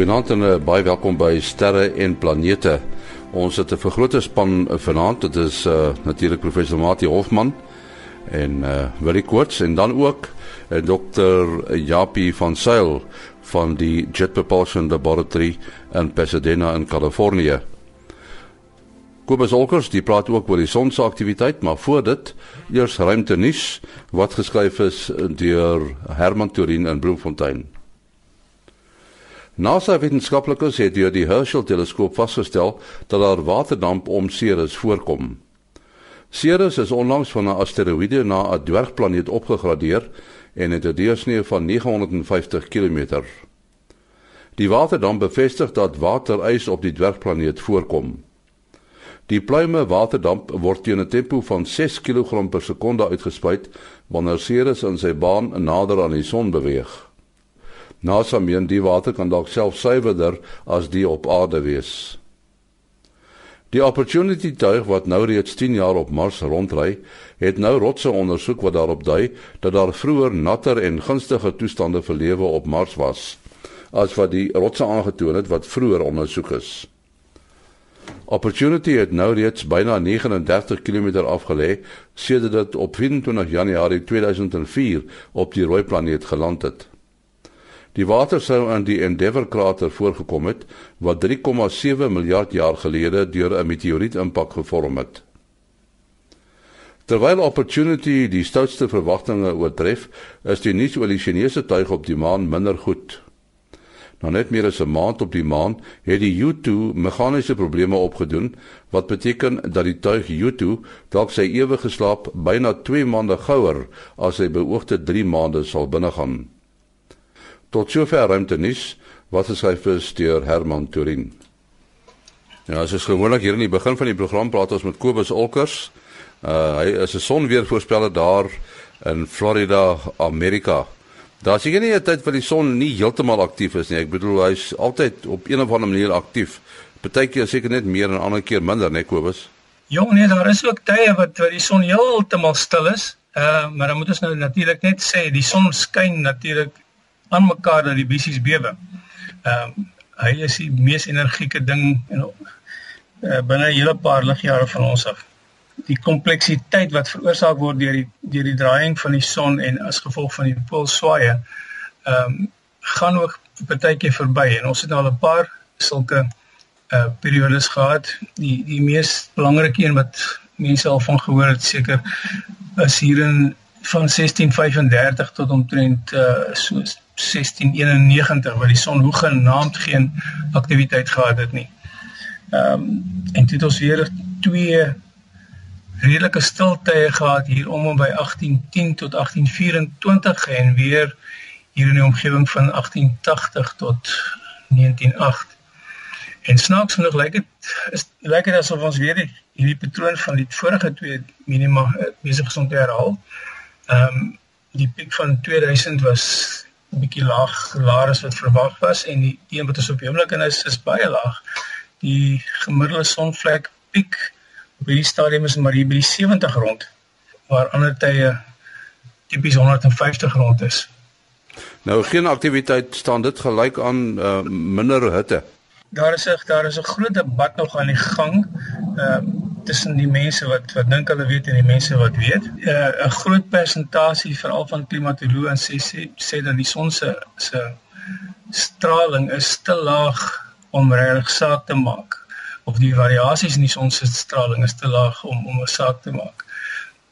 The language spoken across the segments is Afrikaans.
Goeienaand en uh, baie welkom by Sterre en Planete. Ons het 'n vergrote span vanaand. Dit is uh, natuurlik professor Mati Hofman en uh, Willie Koorts en dan ook uh, Dr. Japie van Sail van die Jet Propulsion Laboratory in Pasadena in Kalifornië. Kobus Olkers, die praat ook oor die sonsaktiwiteit, maar voor dit eers ruimte nuus wat geskryf is deur Herman Turin in Bloemfontein. NASA wetenskaplikes het deur die Herschel teleskoop vasgestel dat daar waterdamp om Ceres voorkom. Ceres is onlangs van 'n asteroïde na 'n dwergplaneet opgegradeer en het 'n deursnee van 950 km. Die waterdamp bevestig dat waterys op die dwergplaneet voorkom. Die pluime waterdamp word teen 'n tempo van 6 kg per sekonde uitgespuit wanneer Ceres in sy baan nader aan die son beweeg. NASA meen die water kan dalk self suiwerder as die op aarde wees. Die Opportunity tuig wat nou reeds 10 jaar op Mars rondry, het nou rotse ondersoek wat daarop dui dat daar vroeër natter en gunstige toestande vir lewe op Mars was, as wat die rotse aangetoon het wat vroeër ondersoek is. Opportunity het nou reeds byna 39 km afgelê sedert dit op 24 Januarie 2004 op die rooi planeet geland het. Die water sou aan die Endeavour krater voorgekom het wat 3,7 miljard jaar gelede deur 'n meteoriet-impak gevorm het. Terwyl Opportunity die stoutste verwagtinge oortref, is die nuus oor die Chinese tuig op die maan minder goed. Nou net meer as 'n maand op die maan het die U2 meganiese probleme opgedoen wat beteken dat die tuig U2 dalk sy ewige slaap byna 2 maande gouer as hy beoogde 3 maande sal binnegaan. Tot sover ruimte nuus wat geskryf is deur Herman Turin. Ja, as ons gewoonlik hier in die begin van die program praat ons met Kobus Olkers. Uh hy is 'n sonweervoorspeller daar in Florida, Amerika. Daar sien jy nie 'n tyd wat die son nie heeltemal aktief is nie. Ek bedoel hy's altyd op een of ander manier aktief. Partykeer seker net meer en ander keer minder, né Kobus? Jong nee, daar is ook tye wat wat die son heeltemal stil is. Uh maar dan moet ons nou natuurlik net sê die son skyn natuurlik aan mekaar dat die bissies bewe. Ehm um, hy is die mees energieke ding en uh, binne 'n hele paar ligjare van ons af. Die kompleksiteit wat veroorsaak word deur die deur die draaiing van die son en as gevolg van die poolswaaye ehm um, gaan ook partykeer verby en ons het nou al 'n paar sulke uh periodes gehad. Die die mees belangrike een wat mense al van gehoor het seker is hier in van 1635 tot omtrent uh so 1691 waar die son hoegenaamd geen aktiwiteit gehad het nie. Ehm um, en dit het ons weer twee redelike stiltye gehad hier om en by 1810 tot 1824 en weer hier in die omgewing van 1880 tot 1908. En snaaks genoeg lyk dit is lyk dit asof ons weer die, hierdie patroon van die vorige twee minima besig is om te herhaal. Ehm um, die piek van 2000 was bietjie laag laer as wat verwag was en die een wat ons op oomblik in is is baie laag. Die gemiddelde sonvlek piek op hierdie stadium is maar hier by die 70 rond waar ander tye tipies 150 rond is. Nou geen aktiwiteit staan dit gelyk aan uh, minder hitte. Daar is 'n daar is 'n groot debat nog aan die gang. Ehm uh, tussen die mense wat wat dink hulle weet en die mense wat weet. 'n uh, groot persentasie veral van klimatoloë sê sê sê dat die son se se straling is te laag om regtig saak te maak of die variasies in die son se straling is te laag om om 'n saak te maak.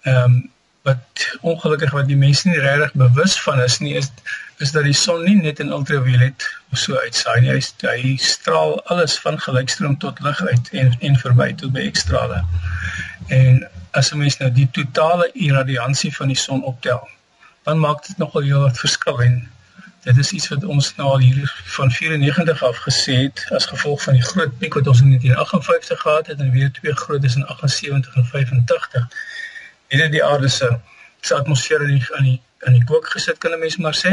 Ehm um, wat ongelukkig wat die mense nie regtig bewus van is nie is is dat die son nie net in ultraviolet of so uitsaai nie. Hy hy straal alles van gelykstroom tot lig uit en en verby tot by ekstrale. En as 'n mens nou die totale irradiansie van die son optel, dan maak dit nogal heel wat verskil en dit is iets wat ons nou al hier van 94 af gesê het as gevolg van die groot piek wat ons in 1958 gehad het en weer twee groot is in 78 en 85 en dit die aarde se se atmosfeer in die in die in die kook gesit kan 'n mens maar sê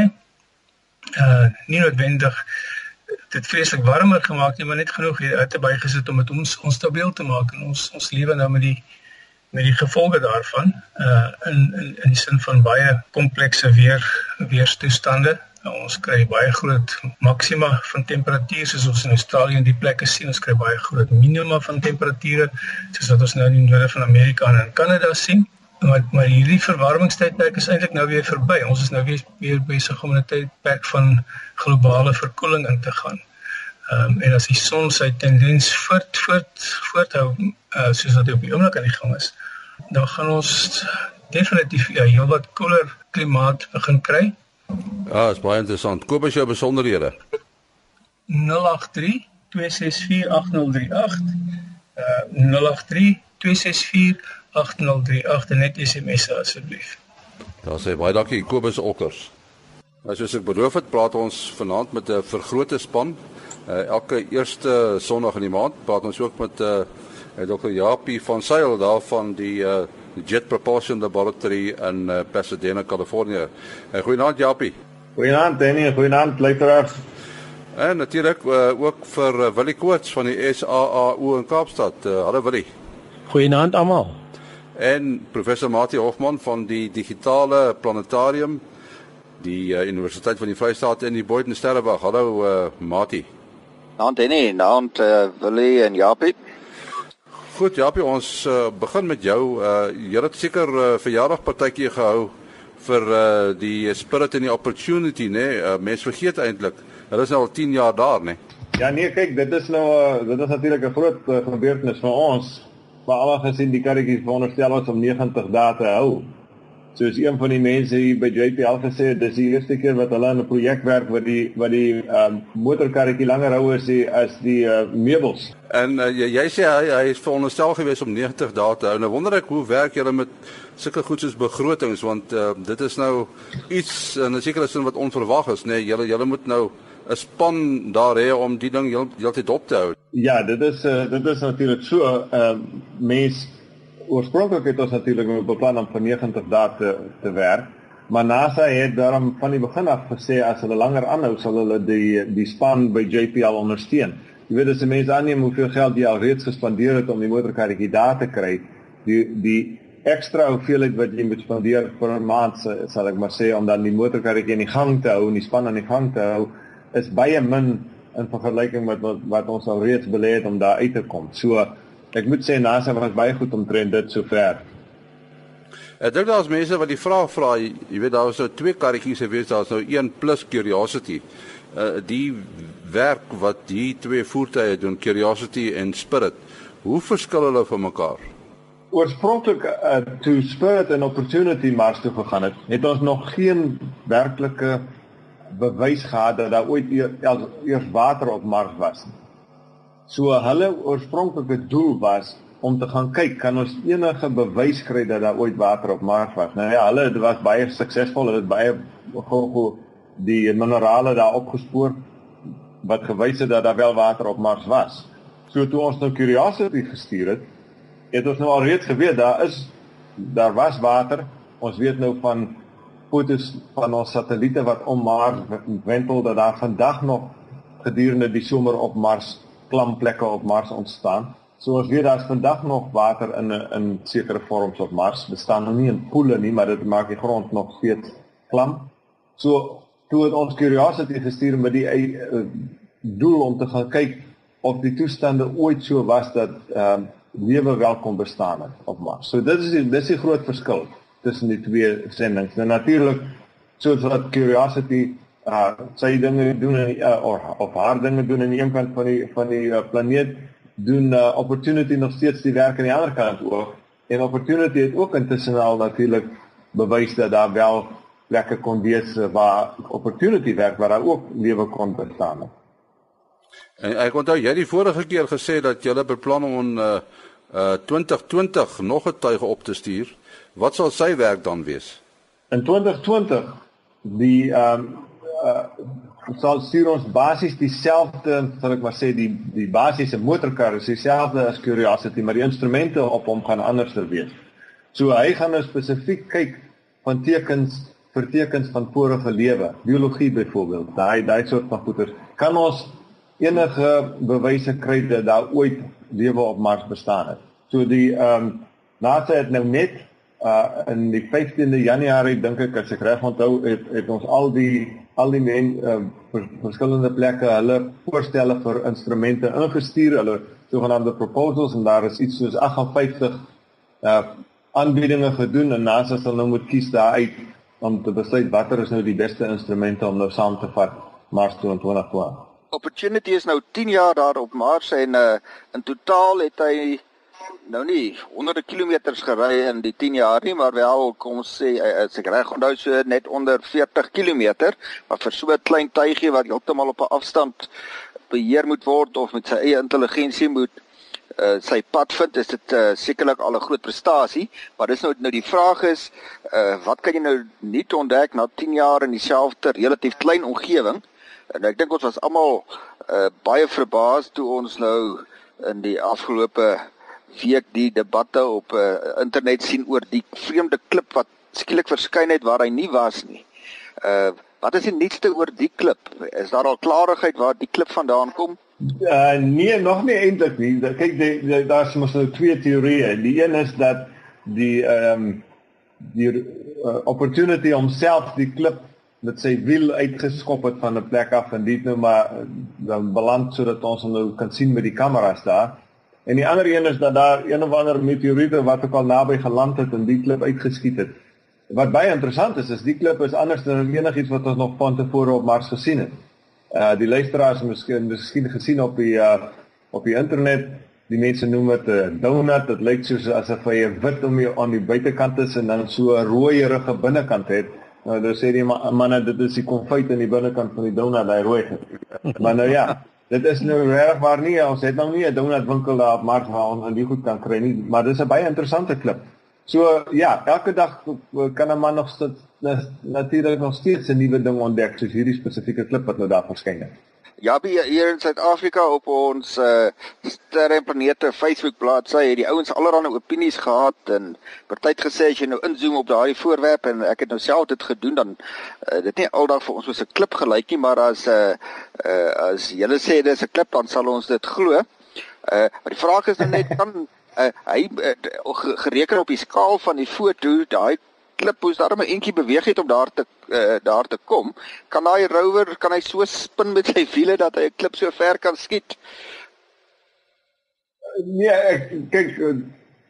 uh nie noodwendig dit vreeslik warmer gemaak nie, maar net genoeg hier uit te bygesit om dit ons onstabiel te maak en ons ons lewe nou met die met die gevolge daarvan uh in in in die sin van baie komplekse weer weerstoestande Nou, ons kry baie groot maksima van temperatuur soos ons in Australië en die plekke sien. Ons kry baie groot minima van temperature soos wat ons nou in die noorde van Amerika en in Kanada sien. Maar maar hierdie verwarmingstydperk is eintlik nou weer verby. Ons is nou weer weer besig om in 'n tydperk van globale verkoeling in te gaan. Ehm um, en as die son sy tendens voort voort voorthou uh, soos wat hy op die oomblik aan die gang is, dan gaan ons definitief 'n ja, heelwat koeler klimaat begin kry. Ja, is baie interessant. Koop as jou besonderhede. 083 264 8038. Uh 083 264 8038 en net SMS asseblief. Daar sê baie dankie Kobus Okkers. Nou soos ek beloof het, praat ons vanaand met 'n vergrote span. Uh, elke eerste Sondag in die maand praat ons ook met uh, Dr. Japie van Sail daar van die uh, Jet Propulsion Laboratory in uh, Pasadena, Kalifornië. Uh, goeienaand Japie. Goeienaand Danny, goeienaand luisteraars. En natuurlik uh, ook vir uh, Willie Koorts van die SAAU in Kaapstad. Uh, hallo Willie. Goeienaand almal. En professor Mati Hofman van die Digitale Planetarium die uh, Universiteit van die Vrystaat in die Boden Sterrewag. Hallo uh, Mati. Nou Danny, nou uh, Willie en Japie. Goed, Japie, ons uh, begin met jou. Uh, jy het seker uh, verjaardagpartytjie gehou vir uh, die Spirit and the Opportunity, né? Nee? Uh, Mense vergeet eintlik. Hulle is nou al 10 jaar daar, né? Nee? Ja, nee, kyk, dit is nou uh, dit is natuurlik 'n groot uh, gebeurtenis vir ons. Maar almal gesien die karretjies veronderstel ons om 90 dae te hou soos een van die mense hier by JPL gesê het, dis die eerste keer wat hulle aan 'n projek werk wat die wat die um, motorkarretjie langer hou as die as die uh, meubels. En uh, jy, jy sê hy hy is veronderstel gewees om 90 dae te hou. Nou wonder ek hoe werk julle met sulke goed soos begrotings want uh, dit is nou iets in 'n sekere sin wat onverwag is, nê? Nee, julle julle moet nou 'n span daar hê om die ding heeltyd op te hou. Ja, dit is uh, dit is natuurlik so 'n uh, mens oorspronklik het ons natuurlik beplan om vir 90 dae te te werk, maar NASA het daarom van die begin af gesê as hulle langer aanhou, sal hulle die die span by JPL ondersteun. Jy weet as jy mense aanneem hoeveel geld jy al reeds gespandeer het om die motorkarretjie daar te kry, die die ekstra hoeveelheid wat jy moet spandeer vir 'n maand, sal ek maar sê om dan die motorkarretjie in die gang te hou en die span aan die gang te hou, is baie min in vergelyking met wat wat ons al reeds belê het om daar uit te kom. So ek moet sê NASA was baie goed om trend dit sover. Ek dink daar's mense wat die vraag vra, jy weet daar was nou twee karretjies gewees, daar's nou een plus Curiosity. Uh die werk wat die twee voertuie doen, Curiosity en Spirit, hoe verskil hulle van mekaar? Oorspronklik uh, toe Spirit en Opportunity Mars toe gegaan het, het ons nog geen werklike bewys gehad dat daar ooit eers water op Mars was nie. So hulle oorspronklike doel was om te gaan kyk kan ons enige bewys kry dat daar ooit water op Mars was. Nou ja, hulle het was baie suksesvol, hulle het baie gou die minerale daar opgespoor wat gewys het dat daar wel water op Mars was. So toe ons nou Curiosity gestuur het, het ons nou al reeds geweet daar is daar was water. Ons weet nou van fotos van ons satelliete wat om Mars wentel dat daar vandag nog gedurende die somer op Mars klamplekke op Mars ontstaan. So ons weet daar's vandag nog water in in sekere vorms op Mars. Dit staan nog nie in poele nie, maar dit maak die grond nog steeds klam. So toe het ons Curiosity gestuur met die uh, doel om te gaan kyk of die toestande ooit so was dat ehm uh, lewe wel kon bestaan het op Mars. So dit is die, dit is die groot verskil tussen die twee sendinge. Nou natuurlik soos wat Curiosity uh sy dinge doen in uh, of of haar dinge doen aan die een kant van die van die uh, planeet doen uh, opportunity nog steeds die werk aan die ander kant ook en opportunity het ook intussen al natuurlik bewys dat daar wel plekke kon wees waar opportunity werk waar daar ook lewe kon bestaan. En ek onthou jy het die vorige keer gesê dat jy beplan om uh uh 2020 nog 'n tuig op te stuur. Wat sal sy werk dan wees? In 2020 die ehm um, uh sal stuur ons basies dieselfde, sal ek maar sê die die basiese motorkar is dieselfde as Curiosity, maar die instrumente op hom gaan anders wees. So hy gaan nou spesifiek kyk van tekens vir tekens van vorige lewe, biologie byvoorbeeld. Daai daai soort van goeder. Kan ons enige bewyse kry dat daar ooit lewe op Mars bestaan het? So die ehm um, NASA het nou net uh in die 15de Januarie dink ek as ek reg onthou het, het ons al die al die men uh, verskillende plekke hulle voorstelle vir instrumente ingestuur, hulle sogenaamde proposals en daar is iets soos 58 uh aanbiedinge gedoen en NASA sal nou moet kies daaruit om te besluit watter is nou die beste instrumente om nou saam te vat Mars 2020. Opportunity is nou 10 jaar daar op Mars en uh in totaal het hy nou nie honderde kilometers gery in die 10 jaar nie, maar wel kom ons sê as ek reg onthou so net onder 40 km, maar vir so 'n klein tuigie wat heeltemal op 'n afstand beheer moet word of met sy eie intelligensie moet uh, sy pad vind, is dit uh, sekerlik al 'n groot prestasie, maar dis nou nou die vraag is, uh, wat kan jy nou nie ontdek na 10 jaar in dieselfde relatief klein omgewing? En ek dink ons was almal uh, baie verbaas toe ons nou in die afgelope week die debatte op uh, internet sien oor die vreemde klip wat skielik verskyn het waar hy nie was nie. Uh wat is die nuutste oor die klip? Is daar al klarigheid waar die klip vandaan kom? Uh nee, nog nie eintlik nie. Kyk, daar's mos nou twee teorieë. Die een is dat die ehm um, die uh, opportunity om self die klip met sy wiel uitgeskop het van 'n plek af en dit nou maar dan beland sodat ons hom nou kan sien met die kameras daar. En die ander een is dat daar een of ander meteoriete wat ook al naby geland het en die klip uitgeskiet het. Wat baie interessant is, is die klip is anders dan enigiets wat ons nog van tevore op Mars gesien het. Uh die luisteraars miskien miskien gesien op die uh op die internet, die mense noem dit 'n uh, donut, dit lyk soos asof hy 'n wit om die aan die buitekant is en dan so 'n rooierige binnekant het. Nou dan sê die manne dit is die konfyt aan die binnekant van die donut, daai rooi. Maar nou ja, Dit is nou reg waar nie ons het nou nie 'n donut winkel daar op Mars waar ons aan die goed kan kry nie, maar dis 'n baie interessante klip. So ja, elke dag kan 'n man nog steeds natuurlik nog steeds 'n nuwe ding ontdek soos hierdie spesifieke klip wat nou daar verskyn het. Ja, hier in Suid-Afrika op ons uh, sterre planete Facebook bladsy het die ouens allerlei opinies gehad en party het gesê as jy nou inzoom op daai voorwerp en ek het nou self dit gedoen dan uh, dit nie aldag vir ons soos 'n klip gelyk nie, maar as 'n uh, uh, as julle sê dis 'n klip dan sal ons dit glo. Uh, maar die vraag is net kan uh, hy uh, gereken op die skaal van die foto daai klip moes daarom 'n entjie beweeg het om daar te uh, daar te kom. Kan daai rower kan hy so spin met sy wiele dat hy 'n klip so ver kan skiet? Nee, ek kyk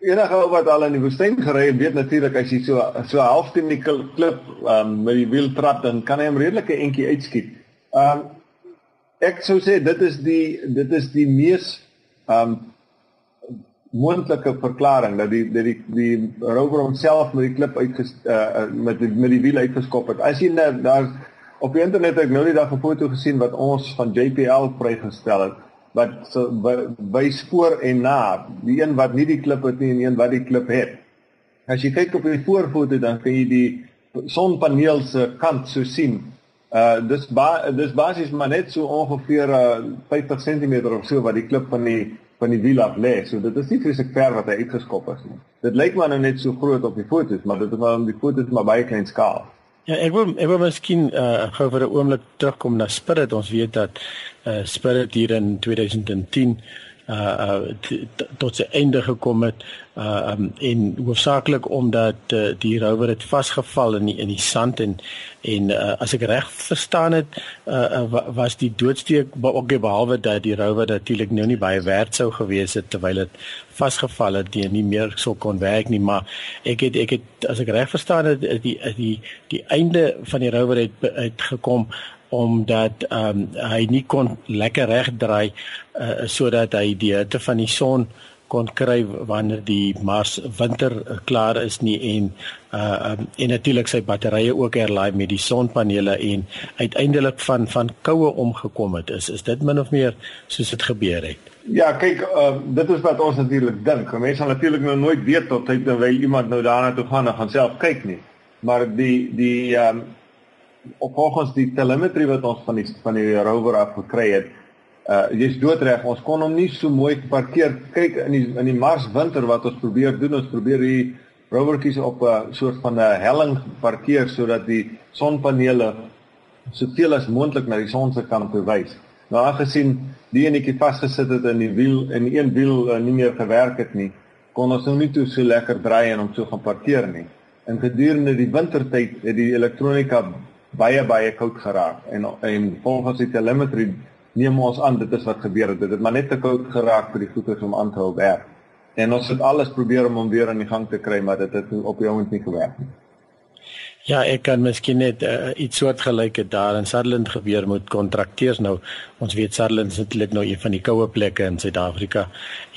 enige ou wat al in die woestyn gery het, weet natuurlik as jy so so half teen die klip um, met die wiel trap dan kan hy 'n entjie uitskiet. Um ek sou sê dit is die dit is die mees um moontlike verklaring dat die dat die die rover homself met die klip uit uh, met die, met die wiel uitgeskop het. As jy nou daar op die internet ek nou die dag 'n foto gesien wat ons van JPL vrygestel het wat so by, by spoor en na die een wat nie die klip het nie en een wat die klip het. As jy kyk op die voorfoto dan kan jy die sonpaneel se kant so sien. Uh dis ba dis basies maar net so ongeveer uh, 50 cm of so wat die klip van die van die wiel af lê. So dit is nie vreeslik ver wat hy uitgeskop is nie. Dit lyk maar nou net so groot op die foto's, maar dit is maar die foto's maar baie klein skaal. Ja, ek wil ek wil miskien uh gou vir 'n oomblik terugkom na Spirit. Ons weet dat uh Spirit hier in 2010 uh, uh tot sy einde gekom het uh um, en hoofsaaklik omdat uh, die rower het vasgeval in die, in die sand en en uh, as ek reg verstaan het uh, uh was die doodsteek ook behalwe dat die rower natuurlik nou nie baie werd sou gewees het terwyl dit vasgeval het die nie meer sou kon werk nie maar ek het ek het as ek reg verstaan het die die die einde van die rower het uitgekom omdat um, hy nie kon lekker regdraai uh, sodat hy die hitte van die son kon kry wanneer die Mars winter uh, klaar is nie en uh um, en natuurlik sy batterye ook herlaai met die sonpanele en uiteindelik van van koue omgekom het. Is is dit min of meer soos dit gebeur het? Ja kyk uh, dit is wat ons natuurlik dink. Mense sal natuurlik nou nooit weet tot hy terwyl iemand nou daarna toe gaan en gaan self kyk nie. Maar die die um, op volgens die telemetrie wat ons van die van die rover af gekry het, uh jy's doodreg, ons kon hom nie so mooi parkeer. Kyk in die in die Mars winter wat ons probeer doen, ons probeer die rovertjies op 'n soort van 'n helling parkeer sodat die sonpanele soveel as moontlik na die son se kant toe wys. Nou aangesien die enetjie vasgesit het in die wiel en een wiel uh, nie meer gewerk het nie, kon ons hom nie toe so lekker draai en hom so gaan parkeer nie. En gedurende die wintertyd het die elektronika baie baie koud geraak en en volgens die telemetry neem ons aan dit is wat gebeur het. Dit het maar net te koud geraak vir die voeters om aan te hou werk. En ons het alles probeer om hom weer aan die gang te kry, maar dit het op die oomblik nie gewerk nie. Ja, ek kan miskien net uh, iets soortgelyke daar in Sutherland gebeur met kontrakteurs nou. Ons weet Sutherland is natuurlik nou een van die koue plekke in Suid-Afrika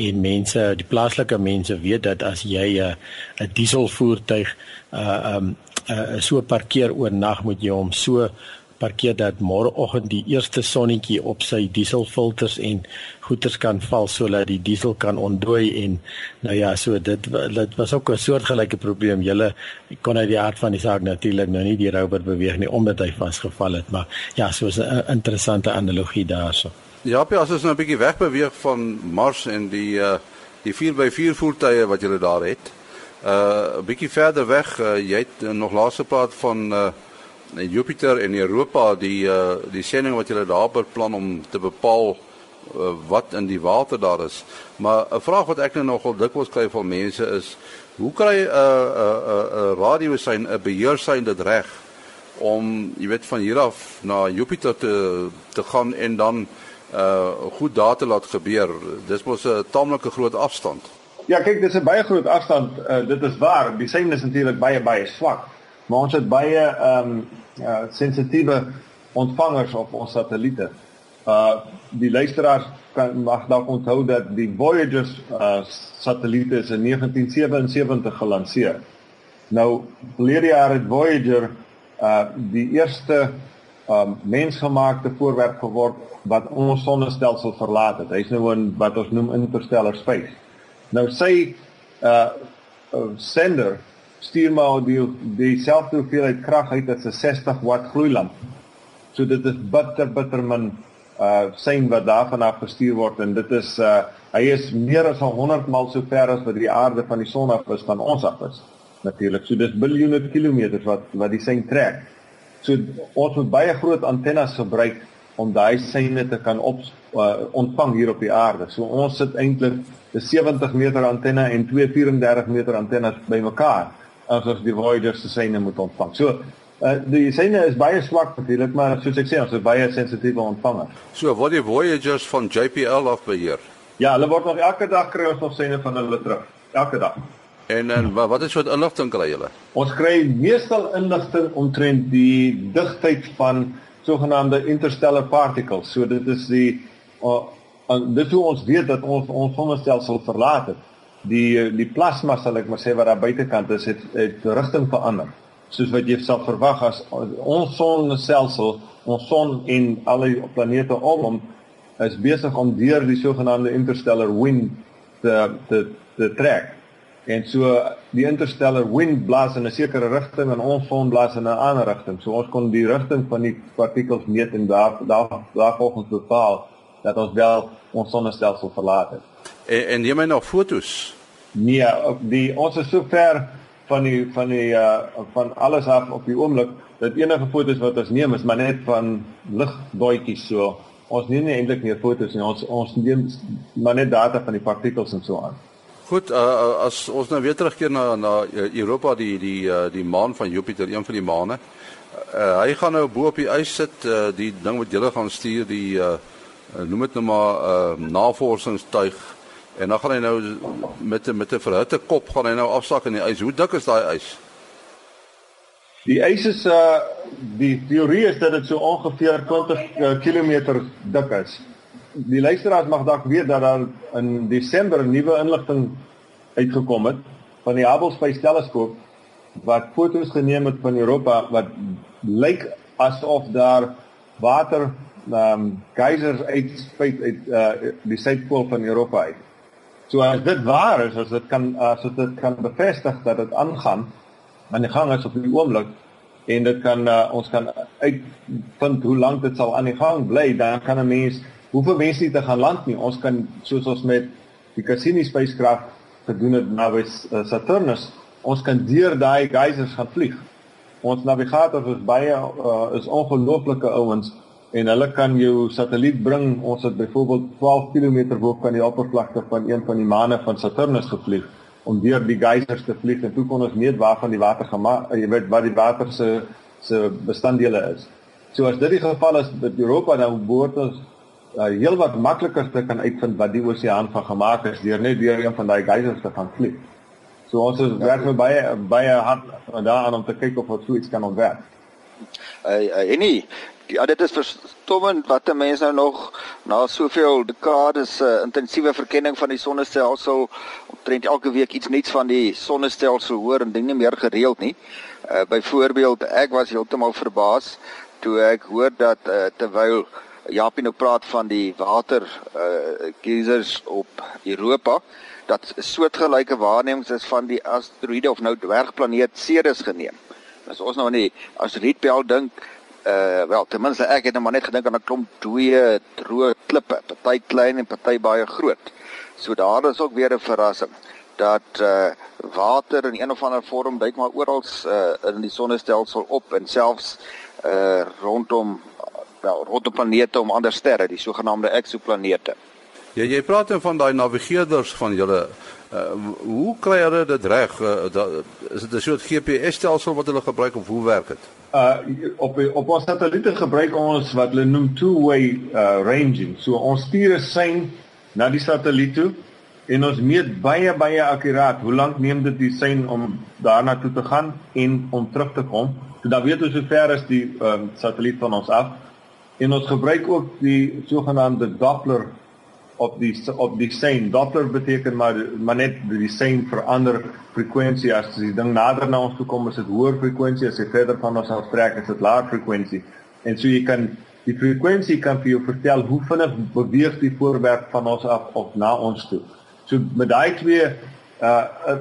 en mense, die plaaslike mense weet dat as jy 'n uh, 'n dieselvoertuig uh um uh, so parkeer oornag moet jy hom so parkeer dat môreoggend die eerste sonnetjie op sy dieselfilters en goeters kan val sodat die diesel kan ontdooi en nou ja, so dit dit was ook 'n soortgelyke probleem. Julle kon uit die hart van die saak natuurlik nou nie die robot beweeg nie omdat hy vasgevall het, maar ja, so 'n interessante analogie daarso. Ja, Pie, as ons nou 'n bietjie wegbeweeg van Mars en die uh die 4x4 voertuie wat julle daar het. Uh 'n bietjie verder weg, uh, jy het nog laaste praat van uh Jupiter en Europa die uh, die sending wat julle daar beplan om te bepaal uh, wat in die water daar is. Maar 'n vraag wat ek nou nogal dikwels kry van mense is, hoe kry 'n 'n 'n 'n radiosein 'n beheersein dit reg om jy weet van hier af na Jupiter te te gaan en dan uh goed data laat gebeur. Dis mos 'n taamlike groot afstand. Ja, kyk, dis 'n baie groot afstand. Uh, dit is waar. Die sein is natuurlik baie baie swak maar ons het baie ehm um, uh, sensitiewe ontvangers op ons satelliete. Uh die luisteraars kan mag dalk onthou dat die Voyager uh satelliete is in 1977 gelanseer. Nou verlede jaar het Voyager uh die eerste um mensgemaakte voorwerp geword wat ons sonnestelsel verlaat het. Hy's nou in wat ons noem interstellar space. Nou uh, uh sender stuur maar die dieselfde hoeveelheid krag uit as 'n 60 watt gloeilamp. So dit is bitter bitter min uh sein wat daarvan af gestuur word en dit is uh hy is meer as 100 maal so ver as wat die aarde van die son af is van ons af is. Natuurlik. So dis biljoene kilometers wat wat die sein trek. So ons moet baie groot antennes gebruik om daai seine te kan op uh, ontvang hier op die aarde. So ons sit eintlik 'n 70 meter antenne en twee 34 meter antennes bymekaar as ons die Voyager se seine moet ontvang. So uh, die seine is baie swak natuurlik, maar soos ek sê, ons is baie sensitiewe ontvanger. So word die Voyagers van JPL af beheer. Ja, hulle word nog elke dag kry ons nog seine van hulle terug. Elke dag. En en wat is soort inligting kry julle? Ons kry meestal inligting omtrent die digtheid van sogenaamde interstellar particles. So dit is die uh, dit hoe ons weet dat ons ons sonnestelsel verlaat het die die plasma sal ek maar sê wat daar buitekant is het het rigting verander. Soos wat jy sal verwag as ons sonnestelsel ons son en al die planete om hom is besig om deur die sogenaamde interstellar wind te te te trek. En so die interstellar wind blaas in 'n sekere rigting en ons son blaas in 'n ander rigting. So ons kon die rigting van die partikels meet en daar daar daar volgens bepaal dat ons wel ons sonnestelsel verlaat het. En en jy meen nog fotos? Nee, die ons is so ver van die van die uh van alles af op die oomblik dat enige fotos wat ons neem is maar net van ligdoetjies so. Ons neem nie eintlik meer fotos nie. Ons ons neem maar net data van die partikels en so aan. Goed, uh, as ons nou weer terugkeer na na Europa die die uh, die maan van Jupiter, een van die maane. Uh, hy gaan nou bo op die ys sit, uh, die ding wat julle gaan stuur, die uh, noem dit nou maar uh, navorsingstuig En dan gaan hy nou met met 'n verhitte kop gaan hy nou afsak in die ys. Hoe dik is daai ys? Die ys is uh die teorie is dat dit so ongeveer 20 uh, km dik is. Die luisteraars mag dalk weet dat daar in Desember 'n nuwe inligting uitgekom het van die Hubble Space Teleskoop wat foto's geneem het van Europa wat lyk asof daar water ehm um, geysers uitspuit uit uh die suidpool van Europa uit. So as dit waar is, as dit kan as dit kan bevestig dat dit aangaan, aan die gang is op die oomblik en dit kan uh, ons kan uitvind hoe lank dit sal aan die gang bly, dan kan 'n mens hoeveel mense dit gaan land nie. Ons kan soos ons met die Cassini spacecraft gedoen het na uh, Saturnus, ons kan deur daai geysers gaan vlieg. Ons navigators is baie uh, is ongelooflike ouens en hulle kan jou satelliet bring. Ons het byvoorbeeld 12 km bo kan die oppervlakte van een van die maane van Saturnus gevlieg om deur die geysers te vlieg en toe kon ons meet waarvan die water gemaak, jy weet wat die water se se bestanddele is. So as dit die geval is met Europa dan behoort ons uh, heel wat makliker te kan uitvind wat die oseaan van gemaak is deur net deur een van daai geysers te gaan vlieg. So ons is werk vir baie baie hard daaraan om te kyk of ons so iets kan ontwerp. Uh, uh, en nie Ja, dit is verstommend wat 'n mens nou nog na soveel dekades uh, intensiewe verkenning van die sonnestelsel omtrent elke week iets nuuts van die sonnestelsel hoor en ding nie meer gereeld nie. Uh, Byvoorbeeld, ek was heeltemal verbaas toe ek hoor dat uh, terwyl Japie nou praat van die water uh, geysers op Europa dat soortgelyke waarnemings is van die asteroïde of nou dwergplaneet Ceres geneem. As ons nou aan die asteroïdbel dink, uh wel ten minste ek het nou maar net gedink aan 'n klomp dooie droë klippe, party klein en party baie groot. So daar is ook weer 'n verrassing dat uh water in een of ander vorm duik maar oral uh in die sonnestelsel op en selfs uh rondom wel rondom planete om ander sterre, die sogenaamde eksoplanete. Ja, jy praat dan van daai navigeerders van julle uh, hoe kry hulle dit reg? Uh, is dit 'n soort GPS-stelsel wat hulle gebruik of hoe werk dit? Uh op op ons satelliete gebruik ons wat hulle noem two-way uh ranging. So ons stuur 'n sein na die satelliet toe en ons meet baie baie akkuraat hoe lank neem dit die sein om daarna toe te gaan en om terug te kom. So dan weet ons hoe ver is die um, satelliet van ons af. En ons gebruik ook die sogenaamde Doppler op die op die sein. Doppler beteken maar maar net die sein verander frekwensie as die ding nader na ons toe kom is dit hoër frekwensie as jy verder van ons aftrek is dit laer frekwensie. En so jy kan die frekwensie kan vir jou vertel hoe vinnig beweeg die voorwerp van ons af of na ons toe. So met daai twee uh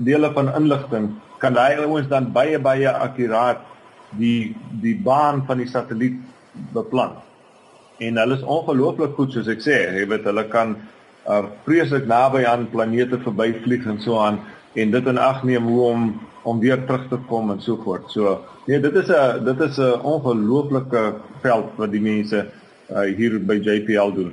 dele van inligting kan daai ouens dan baie baie akkuraat die die baan van die satelliet beplan. En hulle is ongelooflik goed soos ek sê, jy weet hulle kan uh vreeslik naby aan planete verbyvlieg en so aan en dit in ag neem hoe om om weer terug te kom en so voort. So nee, dit is 'n dit is 'n ongelooflike veld wat die mense uh hier by JPL doen.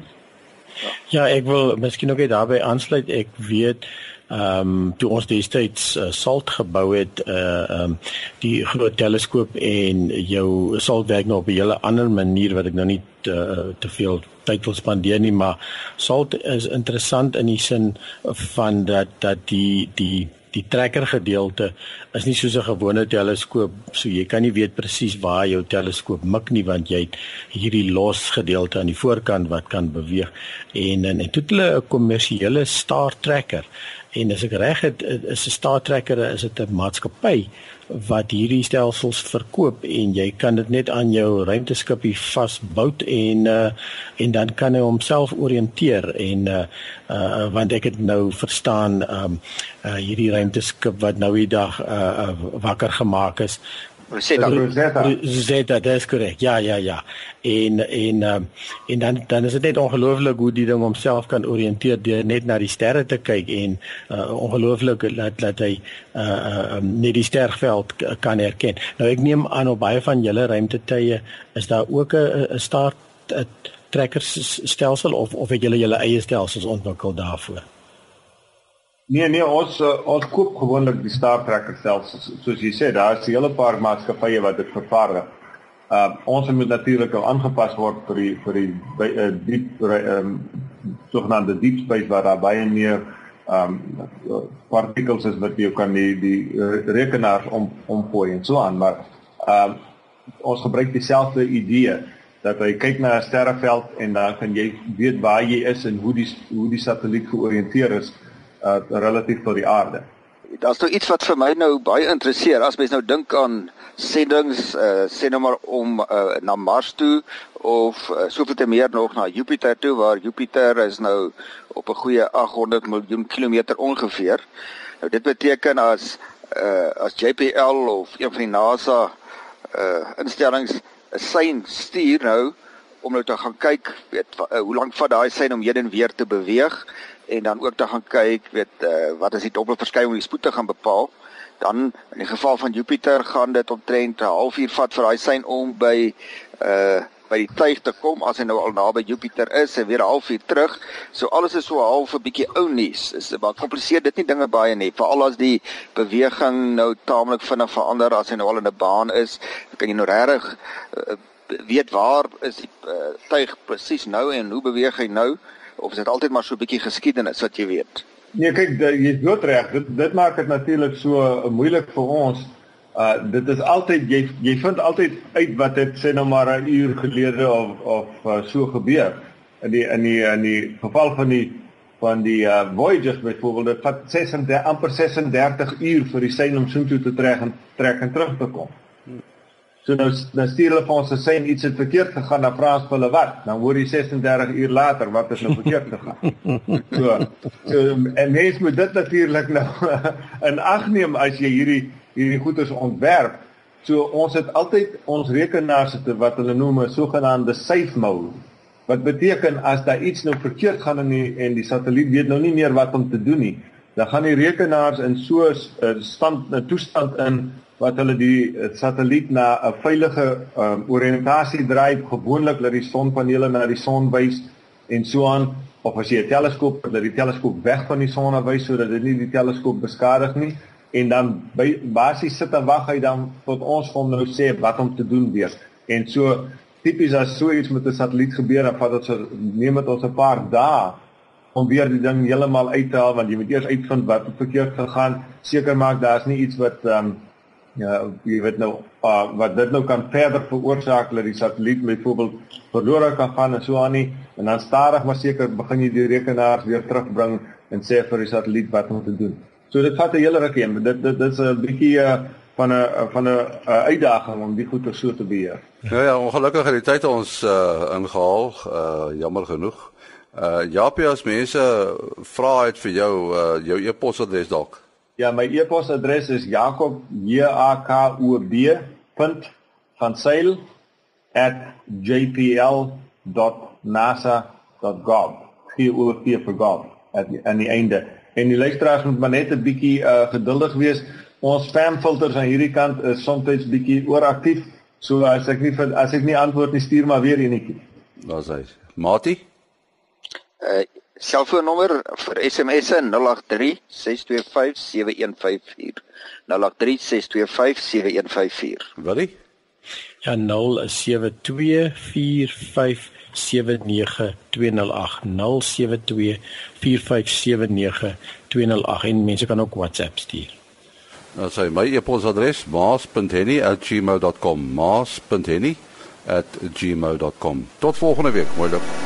Ja, ek wil miskien ook net daarbey aansluit. Ek weet ehm um, toe ons destyds uh, salt gebou het uh ehm um, die groot teleskoop en jou salt werk nou op 'n hele ander manier wat ek nou nie te, uh, te veel tyd wil spandeer nie maar salt is interessant in die sin van dat dat die die die trekker gedeelte is nie soos 'n gewone teleskoop so jy kan nie weet presies waar jou teleskoop mik nie want jy het hierdie los gedeelte aan die voorkant wat kan beweeg. En en, en toe hulle 'n kommersiële star trekker en as ek reg het is 'n star trekker is dit 'n maatskappy wat hierdie stelsels verkoop en jy kan dit net aan jou ruimteskipie vasbou en uh, en dan kan hy homself orienteer en uh, uh, want ek het nou verstaan um, uh, hierdie ruimteskip wat nou die dag uh, uh, wakker gemaak is Rosetta. Rosetta. Rosetta, dit is korrek. Ja, ja, ja. En en um, en dan dan is dit net ongelooflik hoe die ding homself kan orienteer deur net na die sterre te kyk en uh, ongelooflik dat dat hy uh, um, net die sterveld kan herken. Nou ek neem aan op baie van julle ruimtetuie is daar ook 'n 'n start trekkersstelsel of of het julle julle eie stelsels ontwikkel daarvoor? Nee nee, ons uh, ons koop gewoonlik die Star Trekker self soos, jy sê, daar is 'n hele paar maatskappye wat dit vervaardig. Uh ons moet natuurlik aangepas word vir die vir die by, uh, diep ehm um, sogenaamde deep space waar daar baie meer ehm um, partikels is wat jy kan die die rekenaars om omgooi en so aan, maar ehm um, ons gebruik dieselfde idee dat jy kyk na 'n sterreveld en dan kan jy weet waar jy is en hoe die hoe die satelliet georiënteer is uh, relatief tot die aarde. Daar's nou iets wat vir my nou baie interesseer. As mens nou dink aan sendings, uh, sê nou maar om uh, na Mars toe of uh, soveel te meer nog na Jupiter toe waar Jupiter is nou op 'n goeie 800 miljoen kilometer ongeveer. Nou dit beteken as uh, as JPL of een van die NASA uh, instellings 'n sein stuur nou om nou te gaan kyk, weet uh, hoe lank vat daai sein om heen en weer te beweeg en dan ook te gaan kyk weet uh, wat is die dobbelverskuiwing die spoed te gaan bepaal dan in die geval van Jupiter gaan dit omtrent 'n halfuur vat vir daai sein om by uh by die tuig te kom as hy nou al naby Jupiter is en weer 'n halfuur terug. So alles is so half 'n bietjie ou nuus. Is baie kompliseer dit nie dinge baie nie. Veral as die beweging nou taamlik vinnig verander as hy nou al in 'n baan is, kan jy nou regtig uh, weet waar is die uh, tuig presies nou en hoe beweeg hy nou of is dit altyd maar so 'n bietjie geskiedenis wat jy weet? Nee, kyk, jy is dood reg. Dit dit maak dit natuurlik so uh, moeilik vir ons. Uh dit is altyd jy jy vind altyd uit wat dit sê nou maar 'n uur gelede of of uh, so gebeur. In die in die in die geval van die van die uh Voyagers byvoorbeeld, vat 36 amper 36 uur vir die sein om soontoe te trek en trek en terug te kom. So nou dan stuur hulle vir ons te sê iets het verkeerd gegaan, dan vra ons vir hulle wat. Dan hoor jy 36 uur later wat is nou verkeerd gegaan. So, so en mens moet dit natuurlik nou in ag neem as jy hierdie hierdie goeders ontwerp. So ons het altyd ons rekenaars het wat hulle noem 'n sogenaamde safe mode. Wat beteken as daar iets nou verkeerd gaan in die, en die satelliet weet nou nie meer wat om te doen nie, dan gaan die rekenaars in so 'n stand 'n toestand in wat hulle die eh, satelliet na 'n veilige um, oriëntasie dryf gewoonlik dat die sonpanele na die son wys en so aan of as jy 'n teleskoop dat die teleskoop weg van die son wys sodat dit nie die teleskoop beskadig nie en dan by basies sit en wag hy dan tot ons hom nou sê wat om te doen weer. En so tipies as so iets met 'n satelliet gebeur dan vat dit so neem dit ons 'n paar dae om weer die ding heeltemal uit te haal want jy moet eers uitvind wat verkeerd gegaan seker maak daar's nie iets wat um, ja jy weet nou uh, wat dit nou kan verder veroorsaak dat die satelliet byvoorbeeld verlore kan gaan en so aan nie en dan stadig maar seker begin jy die rekenaars weer terugbring en sê vir die satelliet wat te doen. So dit vat 'n hele ruk heen. Dit dit is 'n bietjie uh, van 'n van 'n uitdaging om die goeie so te beheer. Ja ja, ongelukkig het die tyd ons uh, ingehaal, uh, jammer genoeg. Uh Japie as mense vra uit vir jou uh, jou e-posadres dalk. Ja, my e-posadres is jakob j a k o b .jpl.nasa.gov. Vir vir gov at die, aan die einde. En die luisteraars moet maar net 'n bietjie uh, geduldig wees. Ons spamfilters aan hierdie kant is soms bietjie ooraktief. So as ek nie as ek nie antwoord nie, stuur maar weer enetjie. Daar's hy. Mati? Uh Selfoonnommer vir SMS 083 625 7154. 083 625 7154. Watie? Ja 0724579208 0724579208 en mense kan ook WhatsApp stuur. Nou sê my e-posadres maas.henny@gmail.com maas.henny@gmail.com. Tot volgende week, mooi loop.